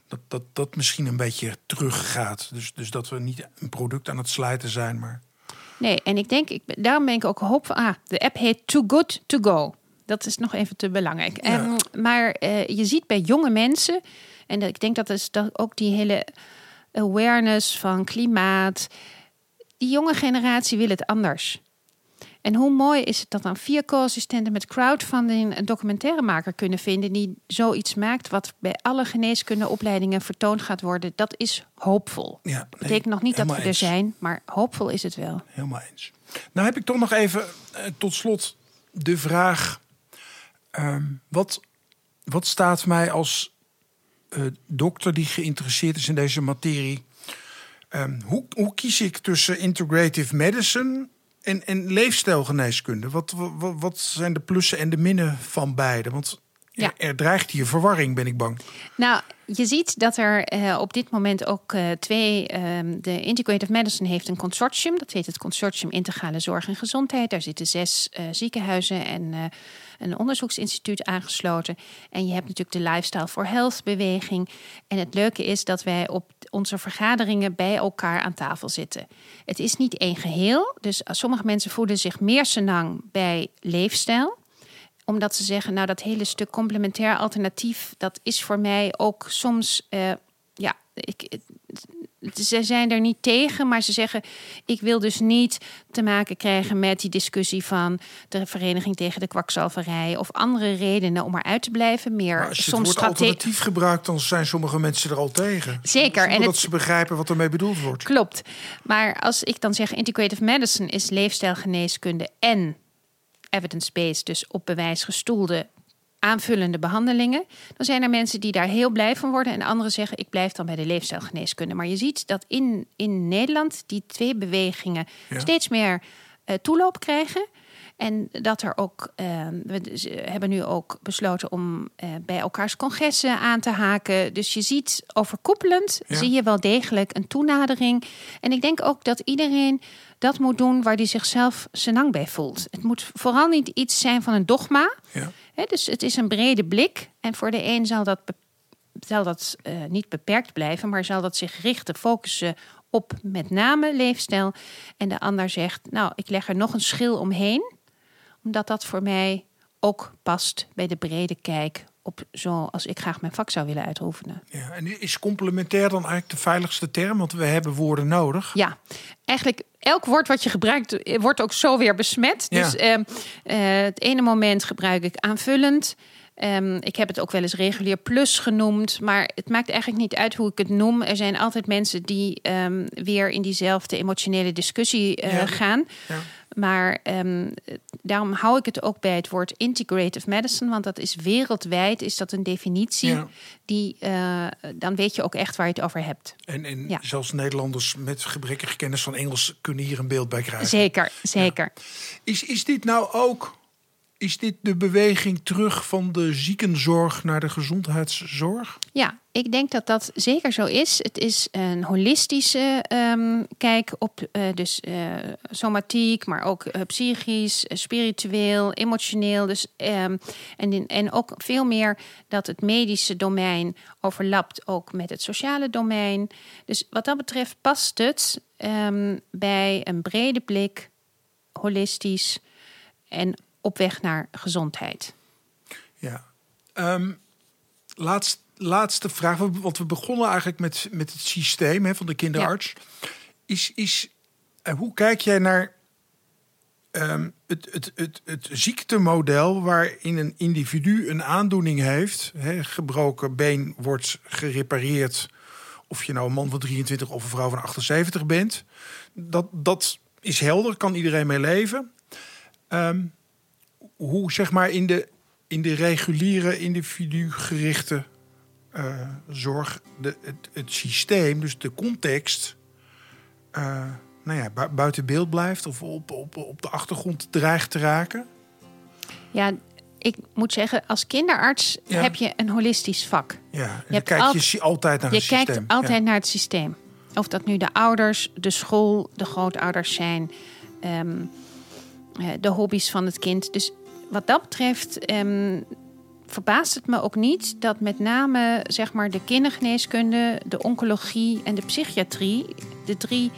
dat, dat dat misschien een beetje teruggaat. Dus, dus dat we niet een product aan het slijten zijn, maar Nee, en ik denk, ik, daarom ben ik ook hoop. Ah, de app heet Too Good To Go. Dat is nog even te belangrijk. Ja. Ehm, maar eh, je ziet bij jonge mensen, en dat- ik denk dat is dat ook die hele awareness van klimaat. Die jonge generatie wil het anders. En hoe mooi is het dat dan vier co-assistenten met crowdfunding een documentairemaker kunnen vinden die zoiets maakt wat bij alle geneeskundeopleidingen vertoond gaat worden. Dat is hoopvol. ja. Dat betekent nog niet dat we er eens. zijn, maar hoopvol is het wel. Helemaal eens. Nou heb ik toch nog even eh, tot slot de vraag: ehm, wat, wat staat mij als dokter die geïnteresseerd is in deze materie? ehm, hoe, hoe kies ik tussen integrative medicine en, en leefstijlgeneeskunde? Wat, wat, wat zijn de plussen en de minnen van beide? Want Ja. er, er dreigt hier verwarring, ben ik bang. Nou, je ziet dat er eh, op dit moment ook eh, twee. ehm, de Integrative Medicine heeft een consortium. Dat heet het Consortium Integrale Zorg en Gezondheid. Daar zitten zes eh, ziekenhuizen en een onderzoeksinstituut aangesloten. En je hebt natuurlijk de Lifestyle for Health beweging. En het leuke is dat wij op onze vergaderingen bij elkaar aan tafel zitten. Het is niet één geheel. Dus sommige mensen voelen zich meer senang bij leefstijl omdat ze zeggen, nou dat hele stuk complementair alternatief, dat is voor mij ook soms, eh, ja, ik, het- ze zijn er niet tegen, maar ze zeggen, ik wil dus niet te maken krijgen met die discussie van de Vereniging tegen de Kwakzalverij of andere redenen om eruit te blijven. Meer Maar als je het soms woord strate- alternatief gebruikt, dan zijn sommige mensen er al tegen. Zeker, en dat het- ze begrijpen wat ermee bedoeld wordt. Klopt. Maar als ik dan zeg integrative medicine is leefstijlgeneeskunde en evidence-based, dus op bewijs gestoelde aanvullende behandelingen, dan zijn er mensen die daar heel blij van worden en anderen zeggen ik blijf dan bij de leefstijlgeneeskunde. Maar je ziet dat in, in Nederland die twee bewegingen Ja. steeds meer eh, toeloop krijgen. En dat er ook, eh, we z- hebben nu ook besloten om eh, bij elkaars congressen aan te haken. Dus je ziet overkoepelend, Ja. zie je wel degelijk een toenadering. En ik denk ook dat iedereen dat moet doen waar hij zichzelf senang bij voelt. Het moet vooral niet iets zijn van een dogma. Ja. Dus het is een brede blik. En voor de een zal dat, zal dat eh, niet beperkt blijven, maar zal dat zich richten, focussen op met name leefstijl. En de ander zegt, nou, ik leg er nog een schil omheen, omdat dat voor mij ook past bij de brede kijk op zoals ik graag mijn vak zou willen uitoefenen. Ja, en is complementair dan eigenlijk de veiligste term? Want we hebben woorden nodig. Ja, eigenlijk elk woord wat je gebruikt eh, wordt ook zo weer besmet. Ja. Dus ehm, eh, het ene moment gebruik ik aanvullend. Ehm, ik heb het ook wel eens regulier plus genoemd, maar het maakt eigenlijk niet uit hoe ik het noem. Er zijn altijd mensen die ehm, weer in diezelfde emotionele discussie eh, Ja. gaan. Ja. Maar ehm, daarom hou ik het ook bij het woord integrative medicine, want dat is wereldwijd is dat een definitie Ja. die eh, dan weet je ook echt waar je het over hebt. En, en Ja. zelfs Nederlanders met gebrekkige kennis van Engels kunnen hier een beeld bij krijgen. Zeker, zeker. Is, is dit nou ook is dit de beweging terug van de ziekenzorg naar de gezondheidszorg? Ja, ik denk dat dat zeker zo is. Het is een holistische ehm, kijk op eh, dus eh, somatiek, maar ook eh, psychisch, spiritueel, emotioneel. Dus, ehm, en, en ook veel meer dat het medische domein overlapt ook met het sociale domein. Dus wat dat betreft past het ehm, bij een brede blik, holistisch en op weg naar gezondheid. Ja. Ehm, laatst laatste vraag, want we begonnen eigenlijk met, met het systeem hè, van de kinderarts. Is, is, uh, hoe kijk jij naar um, het, het, het, het ziektemodel waarin een individu een aandoening heeft, hè, gebroken been wordt gerepareerd, of je nou een man van 23 of een vrouw van 78 bent, dat, dat is helder, kan iedereen mee leven. Um, hoe zeg maar in de, in de reguliere individu-gerichte uh, zorg de, het, het, systeem, dus de context, uh, nou ja, buiten beeld blijft of op, op, op de achtergrond dreigt te raken? Ja, ik moet zeggen, als kinderarts Ja. heb je een holistisch vak. Ja, en Je dan hebt kijk al- je altijd naar Je het systeem. kijkt altijd naar het systeem. Of dat nu de ouders, de school, de grootouders zijn, ehm, eh, de hobby's van het kind. Dus wat dat betreft ehm, verbaast het me ook niet dat met name zeg maar, de kindergeneeskunde, de oncologie en de psychiatrie de drie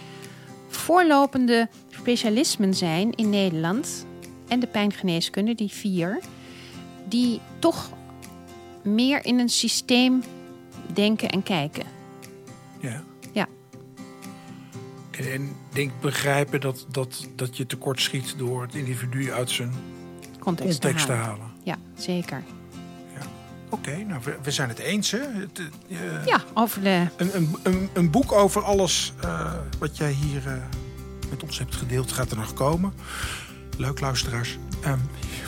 voorlopende specialismen zijn in Nederland. En de pijngeneeskunde, die vier, die toch meer in een systeem denken en kijken. Ja. Ja. En, en denk begrijpen dat, dat, dat je tekort schiet door het individu uit zijn Context, context te halen. halen. Ja, zeker. Oké, nou we, we zijn het eens. Hè? Het, eh, Ja, over de. een, een, een, een boek over alles eh, wat jij hier eh, met ons hebt gedeeld gaat er nog komen. Leuk luisteraars. Ehm,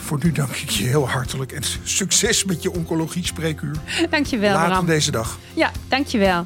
voor nu dank ik je heel hartelijk en succes met je oncologie spreekuur. Dankjewel, Later Bram. deze dag. Ja, dankjewel.